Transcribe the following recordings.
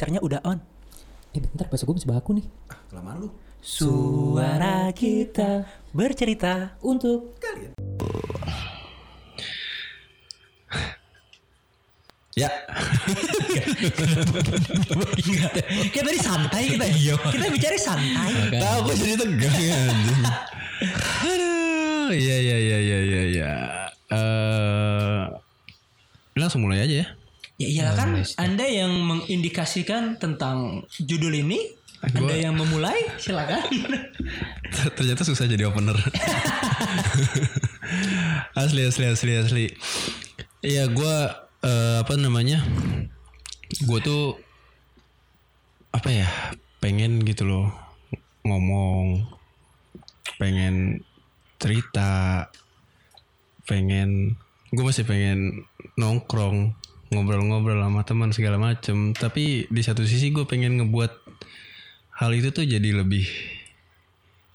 mixernya udah on. Eh bentar bahasa gue masih baku nih. Ah, kelamaan lu. Suara kita bercerita Untuk Ya. Kayak tadi santai kita. Iya. Kita bicara santai. Tahu gue jadi tegang ya. anjing. Aduh, iya iya iya iya iya iya. Eh langsung mulai aja ya. Ya iyalah kan Anda yang mengindikasikan tentang judul ini. Anda yang memulai, silakan. Ternyata susah jadi opener. asli asli asli asli. Iya gue eh, apa namanya? Gue tuh apa ya? Pengen gitu loh ngomong, pengen cerita, pengen gue masih pengen nongkrong ngobrol-ngobrol sama teman segala macem. Tapi di satu sisi gue pengen ngebuat hal itu tuh jadi lebih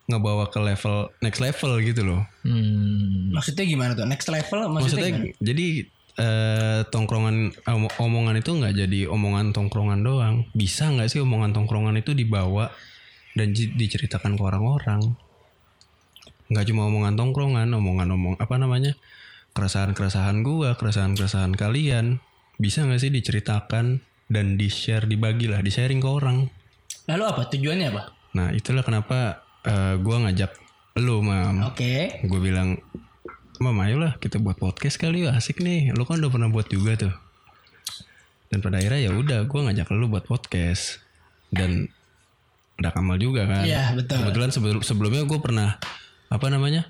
ngebawa ke level next level gitu loh. Hmm, Maksudnya gimana tuh? Next level maksudnya, maksudnya gimana? jadi eh, tongkrongan om- omongan itu nggak jadi omongan tongkrongan doang. Bisa nggak sih omongan tongkrongan itu dibawa dan diceritakan ke orang-orang? Nggak cuma omongan tongkrongan omongan omong apa namanya keresahan-keresahan gua keresahan-keresahan kalian bisa nggak sih diceritakan dan di share dibagi lah di sharing ke orang Lalu apa? Tujuannya apa? nah itulah kenapa eh, gua ngajak lu mam Oke. gue bilang Mam ayolah kita buat podcast kali ya asik nih Lu kan udah pernah buat juga tuh Dan pada akhirnya ya udah gue ngajak lu buat podcast Dan ada Kamal juga kan Iya, betul. Kebetulan sebelum sebelumnya gue pernah Apa namanya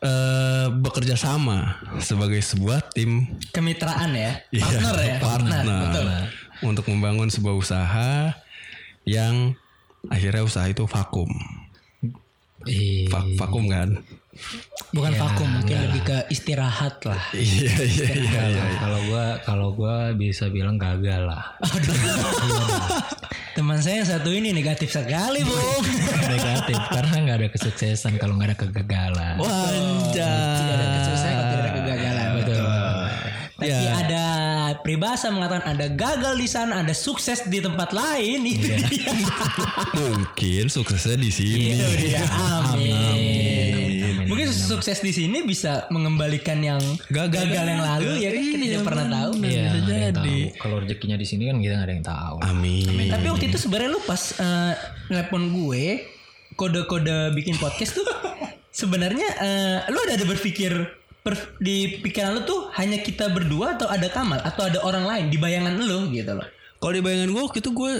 eh bekerja sama sebagai sebuah tim Kemitraan ya. Iya, Partner ya. partner. Betul. untuk membangun sebuah usaha yang akhirnya usaha itu vakum Va- vakum kan Bukan vakum, mungkin lebih ke istirahat lah. iya iya iya iya kalau gue kalau gue bisa bilang gagal lah. Teman saya satu ini negatif sekali, Bung. Negatif karena nggak ada kesuksesan kalau nggak ada kegagalan. Tidak ada kesuksesan kalau tidak ada kegagalan. Betul. Tapi Ya. ada peribahasa mengatakan ada gagal di sana, ada sukses di tempat lain. Mungkin suksesnya di sini. Iya, amin. Mungkin sukses di sini bisa mengembalikan yang gagal, yang lalu ya kan kita tidak pernah tahu. Iya, bisa jadi. tahu. Kalau rezekinya di sini kan kita nggak ada yang tahu. Amin. Tapi waktu itu sebenarnya lu pas eh, nelpon gue kode-kode bikin podcast tuh sebenarnya eh, lu ada ada berpikir per- di pikiran lu tuh hanya kita berdua atau ada Kamal atau ada orang lain di bayangan lu gitu loh. Kalau di bayangan gue waktu itu gue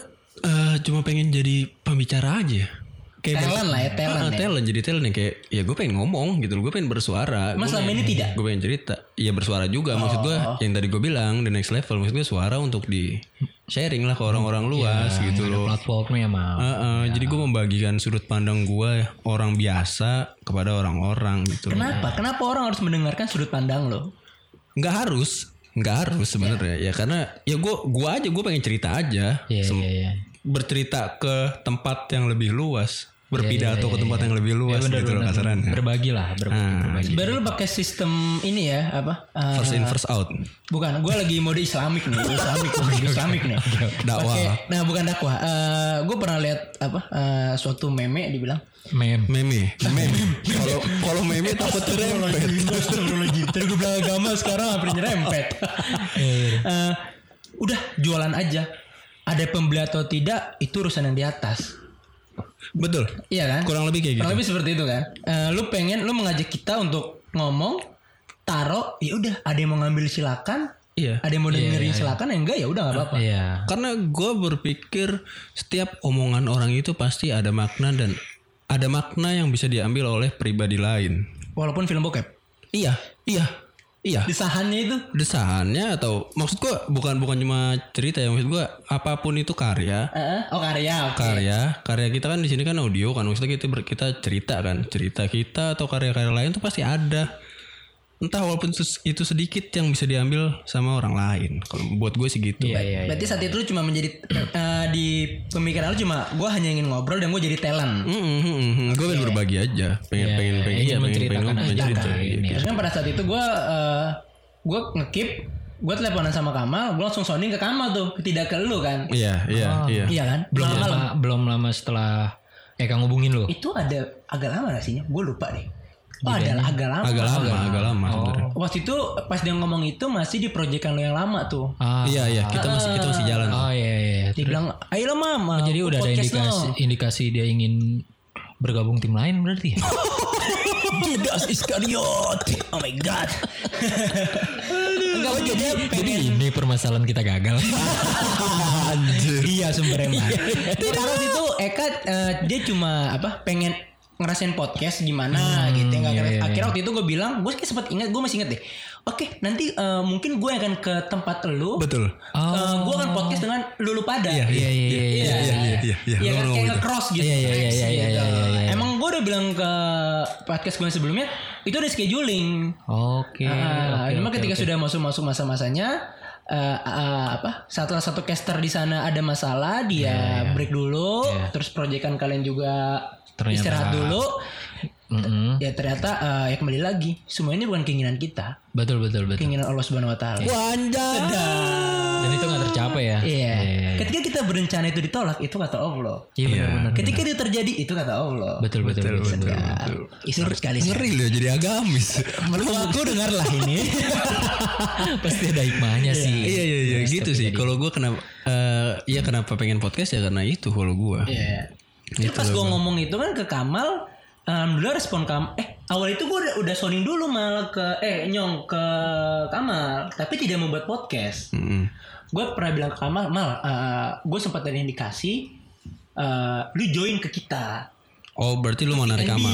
eh, cuma pengen jadi pembicara aja. Talent lah ya, talent Ah, ya. talent jadi talent yang kayak ya gue pengen ngomong gitu loh, gue pengen bersuara. Mas selama ini tidak. Gue pengen cerita. Iya bersuara juga maksud gue yang tadi gue bilang the next level maksud gue suara untuk di sharing lah ke orang-orang luas gitu loh. Platformnya mah. Heeh, Jadi gue membagikan sudut pandang gue orang biasa kepada orang-orang gitu. loh. Kenapa? Kenapa orang harus mendengarkan sudut pandang lo? nggak harus nggak harus sebenarnya ya karena ya gue gua aja gue pengen cerita aja Iya Sem- iya iya. Bercerita ke tempat yang lebih luas berpidato ke tempat yang lebih luas gitu loh kasarannya Berbagi lah, berbagi. Nah, berbagi. Baru lu pakai sistem ini ya apa? Eh, first in first out Bukan, gue lagi mode Islamik nih, Islamik, mode Islamik nih. Dakwah. Pakai- nah bukan dakwah. Eh gue pernah lihat apa? eh, suatu meme dibilang. Mem. meme meme kalau kalau meme takut terempet Astagfirullahaladzim. Tadi gue bilang agama sekarang hampir nyerempet. Eh, udah jualan aja. Ada pembeli atau tidak itu urusan yang di atas. betul Iya kan? kurang lebih kayak gitu Kurang lebih seperti itu kan. Eh, lu pengen lu mengajak kita untuk ngomong, taruh, ya udah. Ada yang mau ngambil silakan. iya Ada yang mau dengerin silakan, yang enggak ya udah nggak apa-apa. Iya. karena gue berpikir setiap omongan orang itu pasti ada makna dan ada makna yang bisa diambil oleh pribadi lain Walaupun film bokep. iya iya iya Desahannya itu desahannya atau maksud gua bukan bukan cuma cerita ya maksud gua apa pun itu karya Heeh. oh karya. oke. karya karya kita kan di sini kan audio kan maksudnya kita kita cerita kan cerita kita atau karya-karya lain tuh pasti ada entah walaupun itu sedikit yang bisa diambil sama orang lain kalau buat gue sih gitu Iya iya. iya. Berarti saat itu lu cuma menjadi eh, di pemikiran lu cuma gue hanya ingin ngobrol dan gue jadi talent. gue pengen berbagi aja pengen Iya, pengen iya, pengen iya pengen pengen menceritakan pengen aja cerita kan, gitu. Terus kan pada saat itu gue eh gue ngekip gue teleponan sama Kamal, gue langsung sounding ke Kamal tuh, tidak ke lu kan? Iya, iya, iya. Iya kan? belum lama belum lama setelah Eka ngubungin lo. Itu ada agak lama sih? Gue lupa deh. Oh ada agak lama. Agak lama, agak lama sebenarnya. Waktu itu pas dia ngomong itu masih di proyekan lo yang lama tuh. Ah. Iya, iya, kita masih kita masih jalan. Oh iya iya. Dia bilang, ayo lah mama. Jadi udah ada indikasi lo." indikasi dia ingin bergabung tim lain berarti ya? Judas Iskariot. Oh my god. Enggak jadi Jadi ini permasalahan kita gagal. Iya sumbernya waktu itu Eka eh, dia cuma apa pengen ngerasain podcast gimana gitu ya. Nggak ngerti. iya, Akhirnya waktu itu gue bilang, gue kayak sempat ingat, gue masih ingat deh. Oke, nanti eh, mungkin gue akan ke tempat lu. Betul. Eh, gue akan podcast dengan lulu pada. Iya, Iya iya iya. Iya, iya, iya, iya, iya. Iya kan kayak gitu. nge-cross gitu. Iya, iya, iya, iya, iya, gitu. iya, iya. Emang gue udah bilang ke podcast gue sebelumnya itu udah scheduling. Oke. Ah, oke, cuma oke, ketika oke. sudah masuk-masuk masa-masanya eh, eh, apa setelah satu caster di sana ada masalah dia break dulu terus proyekan kalian juga Ternyata- istirahat dulu. Mm-mm. ya ternyata eh, ya kembali lagi semua ini bukan keinginan kita. Betul betul betul. keinginan Allah Subhanahu Wa Taala. Wanjay. Dan itu nggak tercapai ya? Iya. iya. Ketika kita berencana itu ditolak, itu kata Allah. Iya benar-benar. Ketika itu terjadi, itu kata Allah. Betul betul betul. betul. Ya, Isur sekali sih. Ngeri loh jadi agamis. Menurut aku dengar lah ini. Pasti ada hikmahnya sih. iya iya iya gitu sih. Kalau gue kenapa eh iya kenapa pengen podcast ya karena itu kalau gue. Iya. Terus pas gue ngomong itu kan ke Kamal, alhamdulillah respon Kamal. Eh awal itu gue udah, udah sounding dulu malah ke eh nyong ke Kamal, tapi tidak membuat podcast. Mm-mm. Gue pernah bilang ke Kamal, mal, gue sempat ada indikasi, eh, lu join ke kita. Oh berarti lu mau narik. Kamal?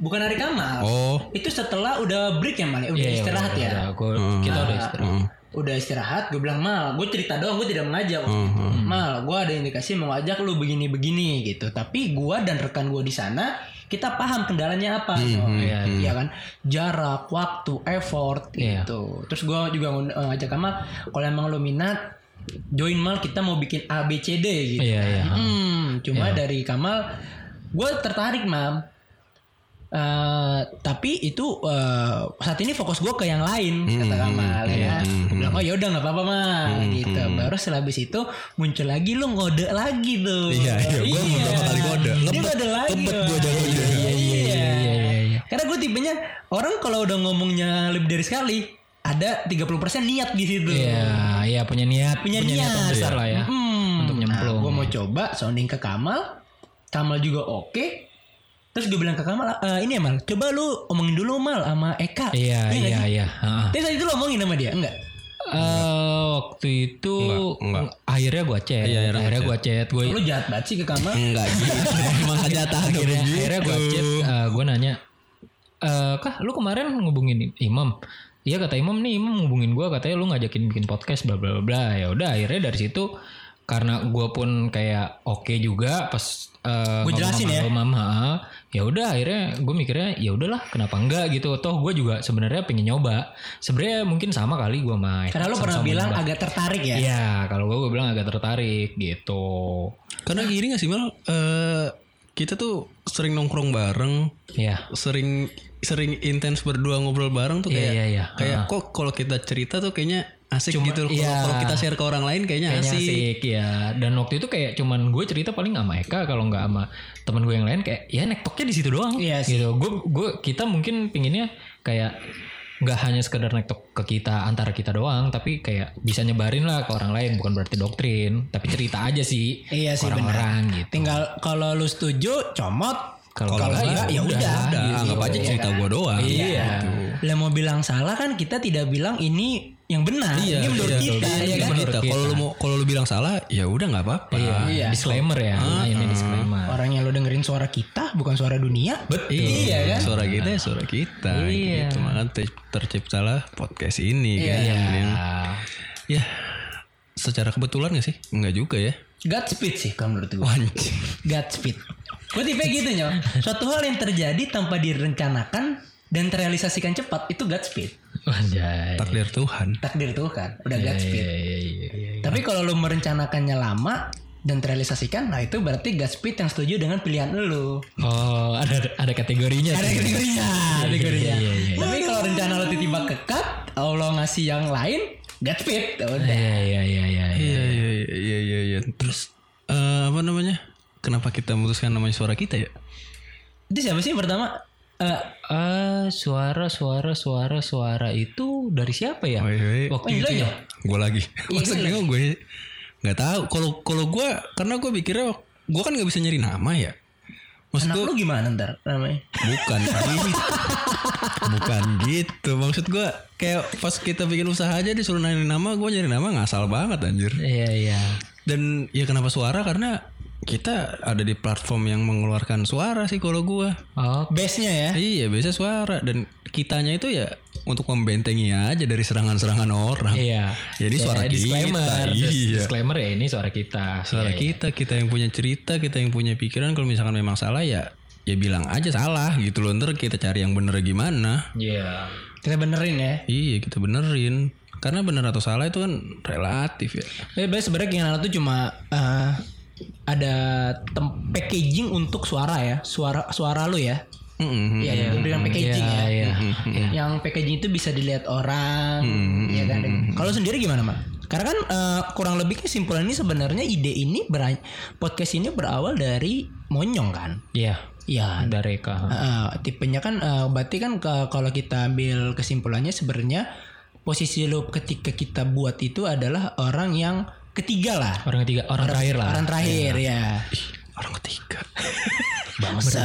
bukan narik Kamal. Oh. Itu setelah udah break ya mal, ya? udah Iya, iya, istirahat udah, ya. udah. Gua- kita udah istirahat. Heeh. Udah istirahat gue bilang mal gue cerita doang gue tidak mengajak. Waktu Hmm, itu mal gue ada indikasi mau ngajak lu begini begini gitu. Tapi gue dan rekan gue di sana kita paham kendalanya apa. So, iya, ya kan? Jarak waktu effort Iya. gitu. Terus gue juga ng- ngajak Kamal kalau emang lu minat join mal kita mau bikin A B C D gitu Iya, kan. iya. Hmm, cuma dari Kamal gue tertarik mam Eh, tapi itu eh, saat ini fokus gue ke yang lain kata Kamal ya. Gue bilang oh ya udah nggak apa-apa mah gitu. Baru setelah habis itu muncul lagi lu ngode lagi tuh. Iya, iya, gua beberapa kali ngode. Ngebet- ngode lagi. ngebet Bang. gua jatuhnya. Iya, iya, iya, iya, iya. Karena gue tipenya orang kalau udah ngomongnya lebih dari sekali ada 30% niat di situ. Iya, iya punya niat, Punya niat. yang besar lah ya. Hmm. Untuk nyemplung. gue mau coba sounding ke Kamal. Kamal juga oke. Terus gue bilang ke Kamal, "Eh, ini ya Mal, coba lu omongin dulu Mal sama Eka. Iya, nggak iya, iya. Heeh. Terus saat itu lu omongin sama dia? Enggak. Eh, waktu itu Enggak, enggak. akhirnya gua chat. Iya, akhirnya akhirnya gua gua chat. Gue Lu jahat banget sih ke Kamal. Enggak gitu. Emang kenyataan akhirnya, akhirnya gue chat gue nanya eh kah lu kemarin ngubungin Imam Iya kata Imam nih Imam ngubungin gue katanya lu ngajakin bikin podcast bla bla bla ya udah akhirnya dari situ karena gue pun kayak oke juga pas eh, Gua ngomong jelasin sama ya. lu, Mam, ha. ya udah akhirnya gue mikirnya ya udahlah kenapa enggak gitu toh gue juga sebenarnya pengen nyoba sebenarnya mungkin sama kali gue mah Karena lu pernah bilang agak tertarik ya. Iya, kalau gue gue bilang agak tertarik gitu. Karena gini gak sih Mal? Eh, kita tuh sering nongkrong bareng, Iya. sering sering intens berdua ngobrol bareng tuh Iya, kayak iya, iya. kayak kok kalau kita cerita tuh kayaknya asik gitu. Kalau iya. kalau kita share ke orang lain kayaknya, Kayaknya asik. asik ya. Dan waktu itu kayak cuman gue cerita paling sama Eka kalau nggak sama temen gue yang lain kayak ya nektoknya di situ doang. Iya sih. gitu. Gue gue kita mungkin pinginnya kayak nggak hanya sekedar nektok ke kita antara kita doang tapi kayak bisa nyebarin lah ke orang lain bukan berarti doktrin tapi cerita aja sih Iya sih, orang-orang gitu Tinggal kalau lu setuju comot. kalau Kalau nggak, enggak ya udah. Udah, anggap aja cerita gua doang. Iya. Lah mau bilang salah kan kita tidak bilang ini yang benar. Iya, ini menurut iya, kita ya Iya, kan. menurut kita. Kalau lu mau kalau lu bilang salah, ya udah nggak apa-apa. Iya, disclaimer ya ini disclaimer Orang yang lo dengerin suara kita bukan suara dunia. betul Iya kan? Suara kita ya suara kita. Iya. Gitu. Maka ter- terciptalah podcast ini kan. Iya. Yang- ya secara kebetulan gak sih? Enggak juga ya. Godspeed sih kalau menurut gue. Godspeed. Gue tipe gitu nyok. Suatu hal yang terjadi tanpa direncanakan dan terrealisasikan cepat itu Godspeed. Anjay. Takdir Tuhan. Takdir Tuhan. Udah Godspeed. Iya, iya, iya, iya. Tapi kalau lu merencanakannya lama dan terrealisasikan, nah itu berarti Godspeed yang setuju dengan pilihan lu. Oh, ada ada kategorinya. Ada sih. kategorinya, kategorinya. Iya, iya, iya. Tapi kalau rencana lo tiba-tiba kekat, Allah ngasih yang lain, Godspeed. Udah. Iya iya iya iya. Iya iya iya. Terus eh, apa namanya? Kenapa kita memutuskan namanya suara kita ya? Itu siapa sih yang pertama? Eh, Ah, suara suara suara suara itu dari siapa ya? Woi, woi. Waktu oh, itu iya ya. ya? Gue lagi. Iya, Maksudnya iya. gue nggak tahu. Kalau kalau gue karena gue pikirnya gue kan nggak bisa nyari nama ya. Maksud anak gue lu gimana ntar namanya? bukan gitu. bukan gitu. Maksud gue kayak pas kita bikin usaha aja disuruh nyari nama, gue nyari nama ngasal banget anjir. Iya iya. Dan ya kenapa suara karena kita ada di platform yang mengeluarkan suara sih kalau gue. Oh, Base-nya ya. Iya biasa suara dan kitanya itu ya untuk membentengi aja dari serangan-serangan orang. iya. Jadi Ya, suara kita, disclaimer, dis- iya. disclaimer ya ini suara kita. Suara Iya, iya. kita, kita yang punya cerita, kita yang punya pikiran. Kalau misalkan memang salah ya, ya bilang aja salah gitu loh. Ntar kita cari yang bener gimana. Iya. Kita benerin ya. Iya kita benerin. Karena bener atau salah itu kan relatif ya. Tapi sebenarnya sebenarnya keinginan tuh cuma eh, ada tem- packaging untuk suara ya. Suara suara lu ya. Mm-mm. Iya, yeah, dengan packaging Iya, ya. iya. Yang packaging itu bisa dilihat orang, ya kan. Kalau sendiri gimana, Mak? Karena kan eh, kurang lebih kesimpulan ini sebenarnya ide ini ber- podcast ini berawal dari Monyong kan. Iya. Iya. Dari Eka. Eh, tipenya kan eh, berarti kan ke- kalau kita ambil kesimpulannya sebenarnya posisi lu ketika kita buat itu adalah orang yang ketiga lah. Orang ketiga, orang terakhir lah. Orang terakhir ya. Orang ketiga. Bangsa.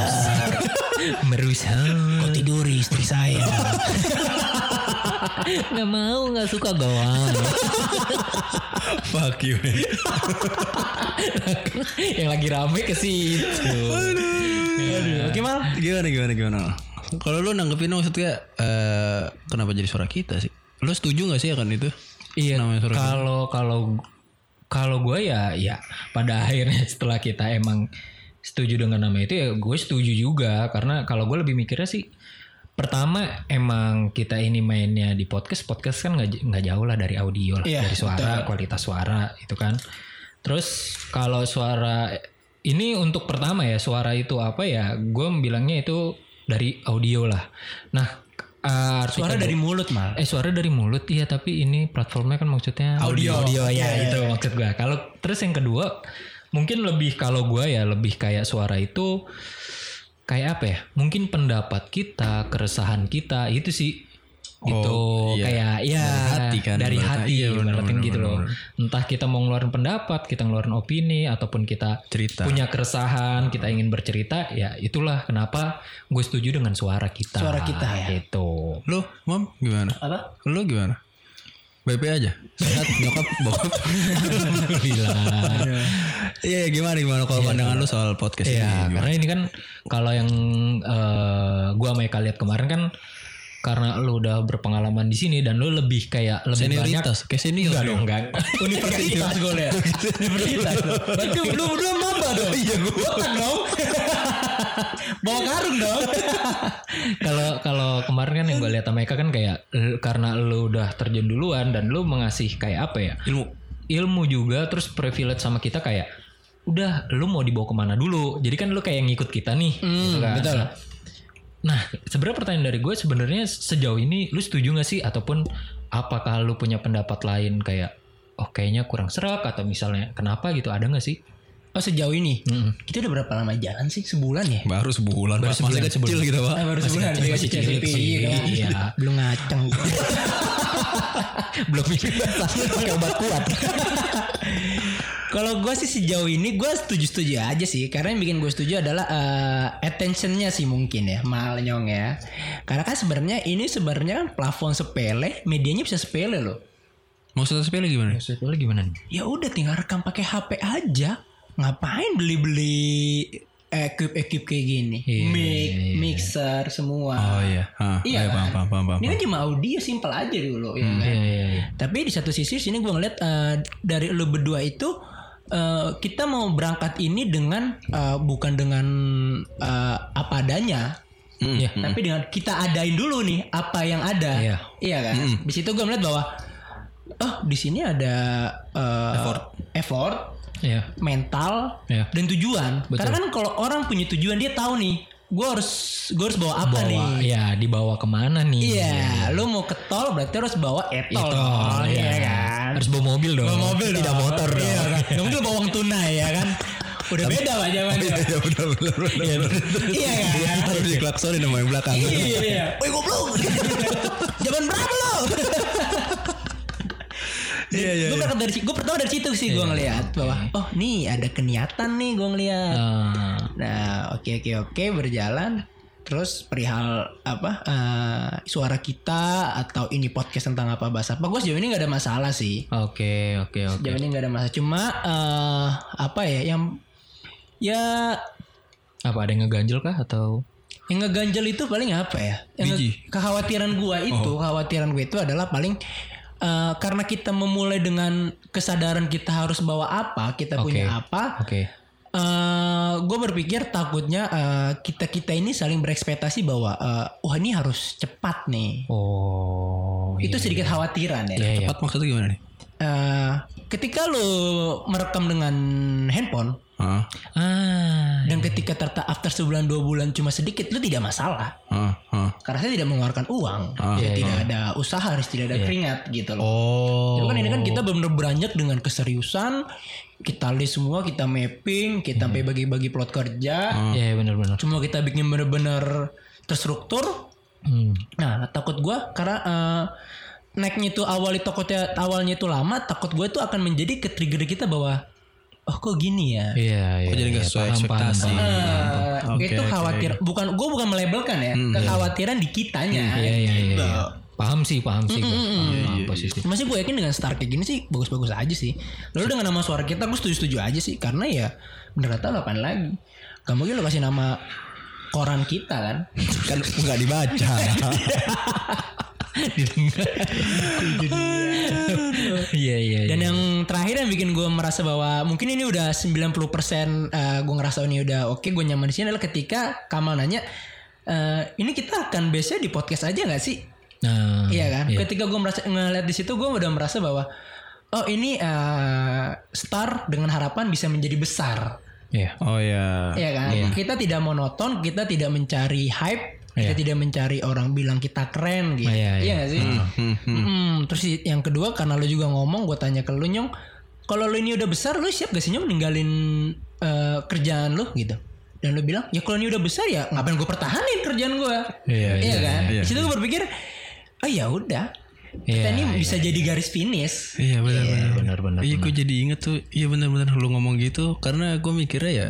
Merusak. Kau tiduri istri saya. Gak mau, gak suka gawang. Fuck you yang lagi rame ke situ. Aduh, Oke mal. Gimana gimana gimana? Kalau lu nanggepin maksudnya eh kenapa jadi suara kita sih? Lu setuju gak sih akan itu? Iya, Namanya suara kita. kalau kalau kalau gue ya ya pada akhirnya setelah kita emang setuju dengan nama itu ya gue setuju juga. Karena kalau gue lebih mikirnya sih pertama emang kita ini mainnya di podcast podcast kan nggak nggak jauh lah dari audio lah Iya, dari suara kualitas suara itu kan. Terus kalau suara ini untuk pertama ya suara itu apa ya? Gue bilangnya itu dari audio lah. Nah uh, Suara dari mulut mal. Eh suara dari mulut iya tapi ini platformnya kan maksudnya Audio. audio ya Iya, itu maksud gua. Kalau terus yang kedua mungkin lebih kalau gua ya lebih kayak suara itu kayak apa ya? Mungkin pendapat kita, keresahan kita itu sih gitu Oh, iya. kayak ya Dari hati kan, dari hati Iya, ibaratin benar, gitu benar, loh benar. entah kita mau ngeluarin pendapat kita ngeluarin opini ataupun kita Cerita. punya keresahan kita ingin bercerita ya itulah kenapa gue setuju dengan suara kita Suara kita ya. itu Lu, Mam, gimana? Apa? Lu gimana? BP aja. Sehat nyokap bokap. Alhamdulillah. Iya, gimana gimana kalau pandangan lu soal podcast Iya, ini? karena ini kan kalau yang eh, gua sama Eka lihat kemarin kan karena lu udah berpengalaman di sini dan lu lebih kayak lebih banyak Senioritas, kayak senior. Enggak dong, enggak. Universitas gue liat. Universitas. Berarti lu berdua maba dong. Iya gue. kan dong. Bawa karung dong. Kalau kalau kemarin kan yang gue lihat sama Eka kan kayak karena lu udah terjun duluan dan lu mengasih kayak apa ya? Ilmu. Ilmu juga terus privilege sama kita kayak udah lu mau dibawa ke mana dulu jadi kan lu kayak ngikut kita nih gitu kan. betul. Nah, sebenarnya pertanyaan dari gue sebenarnya sejauh ini lu setuju gak sih ataupun apakah lu punya pendapat lain kayak oh kayaknya kurang serak atau misalnya kenapa gitu ada gak sih? Oh sejauh ini. Mm-mm. Kita udah berapa lama jalan sih? Sebulan ya? Baru sebulan, Pak. masih kecil gitu, Pak. Eh, baru sebulan. kecil, masih Kecil, cilik kecil, sih, iya iya. Belum ngaceng. Belum pakai obat kuat. Kalau gue sih sejauh ini gue setuju-setuju aja sih. Karena yang bikin gue setuju adalah eh, attentionnya sih mungkin ya, mal nyong ya. Karena kan sebenarnya ini sebenarnya kan plafon sepele, medianya bisa sepele loh. Maksudnya sepele gimana? Maksudnya gimana nih? Ya udah tinggal rekam pakai HP aja. Ngapain beli-beli ekip-ekip kayak gini? Iya, Mic, iya, iya. mixer semua. Oh iya. Hah, Iya ayo, kan? paham, paham, paham. Ini kan cuma audio simpel aja dulu ya kan? Iya, iya, iya. Tapi di satu sisi sini gue ngeliat eh, dari lu berdua itu eh, kita mau berangkat ini dengan eh, bukan dengan eh, apa adanya, Mm, Iya. mm. tapi dengan kita adain dulu nih apa yang ada. Iya. kan? Di situ gue melihat bahwa oh di sini ada eh, Effort. effort, Iya. mental Iya. dan tujuan. Betul. Karena kan kalau orang punya tujuan dia tahu nih gue harus gue harus bawa apa nih? Bawa, ya dibawa ke mana nih? Iya, lu mau ke tol berarti harus bawa etol, Etol, iya. iya kan? Harus bawa mobil dong. Bawa mobil Tidak dong. motor dong. Iya kan? Gak mungkin bawa uang tunai ya kan? Udah beda pak zamannya. Iya benar benar benar. Iya kan? Harus diklaksonin sama yang belakang. Iya. Woi goblok. Zaman berapa lo? Iya iya. gue berangkat dari gue pertama dari situ sih gue ngeliat bahwa oh nih ada keniatan nih gue ngeliat. Ah, Nah oke oke oke berjalan. Terus perihal apa eh, suara kita atau ini podcast tentang apa bahasa apa gue sejauh ini nggak ada masalah sih. Oke oke oke. Sejauh ini nggak ada masalah. Cuma eh, apa ya yang ya Apa ada yang ngeganjel kah atau? yang ngeganjel itu paling apa ya? Yang Biji. kekhawatiran gua itu, kekhawatiran gue itu adalah paling eh, karena kita memulai dengan kesadaran kita harus bawa apa, kita punya apa. Oke. eh gue berpikir takutnya kita kita ini saling berekspektasi bahwa eh, wah ini harus cepat nih. Oh. itu sedikit khawatiran ya. Iya iya. Tepat maksudnya gimana nih? Eh, ketika lo merekam dengan handphone Heeh. Ah. dan ketika terta after sebulan dua bulan cuma sedikit, lo tidak masalah. Heeh. Heeh. karena saya tidak mengeluarkan uang, Ah. ya, Iya, tidak ada usaha, harus tidak ada keringat gitu loh. Oh. Jadi kan ini kan kita benar-benar beranjak dengan keseriusan, kita list semua, kita mapping, kita sampai bagi-bagi plot kerja, Iya benar-benar. cuma kita bikin benar-benar terstruktur. Hmm. Nah takut gua karena eh, naiknya itu awal takutnya awalnya itu lama, takut gue itu akan menjadi ke trigger kita bahwa oh kok gini ya. Iya iya. Kok jadi iya. sesuai ekspektasi? itu khawatir bukan gue bukan melabelkan ya kekhawatiran di kitanya Iya iya iya. gitu. iya. Paham sih paham sih. gua. Paham, paham posisi. Masih gue yakin dengan start kayak gini sih bagus-bagus aja sih. Lalu dengan nama suara kita gue setuju-setuju aja sih karena ya bener kata kapan lagi. Gak mungkin lo kasih nama koran kita kan. kan nggak dibaca. Iya iya. Dan iya. yang terakhir yang bikin gue merasa bahwa mungkin ini udah 90% eh, gue ngerasa ini udah oke gue nyaman di sini adalah ketika Kamal nanya eh, ini kita akan biasanya di podcast aja nggak sih? Nah, Iya kan? Ketika gue merasa ngeliat di situ gue udah merasa bahwa oh ini eh, star dengan harapan bisa menjadi besar. Iya. Oh ya. Iya kan? Kita tidak monoton, kita tidak mencari hype, kita tidak mencari orang bilang kita keren gitu. Iya, iya. gak sih? Hmm, hmm. Hmm, terus yang kedua karena lu juga ngomong, gue tanya ke lu nyong, kalau lu ini udah besar, lu siap gak sih nyong ninggalin eh, kerjaan lu gitu? Dan lu bilang, ya kalau ini udah besar ya ngapain gue pertahanin kerjaan gue? Iya, Iya kan? iya, Di situ gue berpikir, oh ya udah, kita Iya, ini iya, bisa jadi garis finish. Iya benar benar. Benar benar. Iya gue jadi inget tuh. Iya benar-benar lu ngomong gitu karena gue mikirnya ya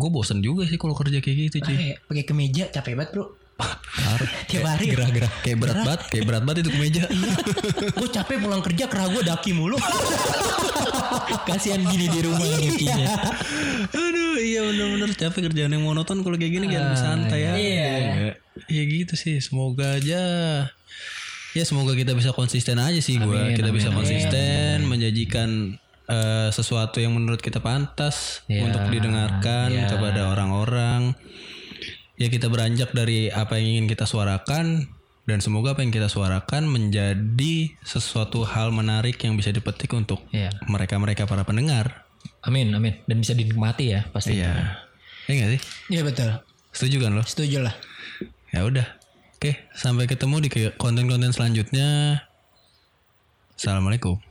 gue bosen juga sih kalau kerja kayak gitu cuy. Pakai kemeja capek banget bro. Tiap hari. Gerah-gerah kayak berat banget, kayak berat banget itu kemeja. gue capek pulang kerja kerah gue daki mulu. Kasihan gini di rumah mungkinnya. Aduh, iya benar-benar capek kerjaan yang monoton kalau kayak gini kan lebih santai ya. iya. Iya gitu sih. Semoga aja ya semoga kita bisa konsisten aja sih gue. Amin, Kita amin, bisa amin. konsisten menyajikan eh, sesuatu yang menurut kita pantas Ya, untuk didengarkan ya. kepada orang-orang. Ya kita beranjak dari apa yang ingin kita suarakan dan semoga apa yang kita suarakan menjadi sesuatu hal menarik yang bisa dipetik untuk Iya. mereka-mereka para pendengar. Amin amin dan bisa dinikmati ya pasti. Iya. Iya gak sih? Iya betul. Setuju kan lo? Setuju lah. Ya udah. Oke, sampai ketemu di konten-konten selanjutnya. Assalamualaikum.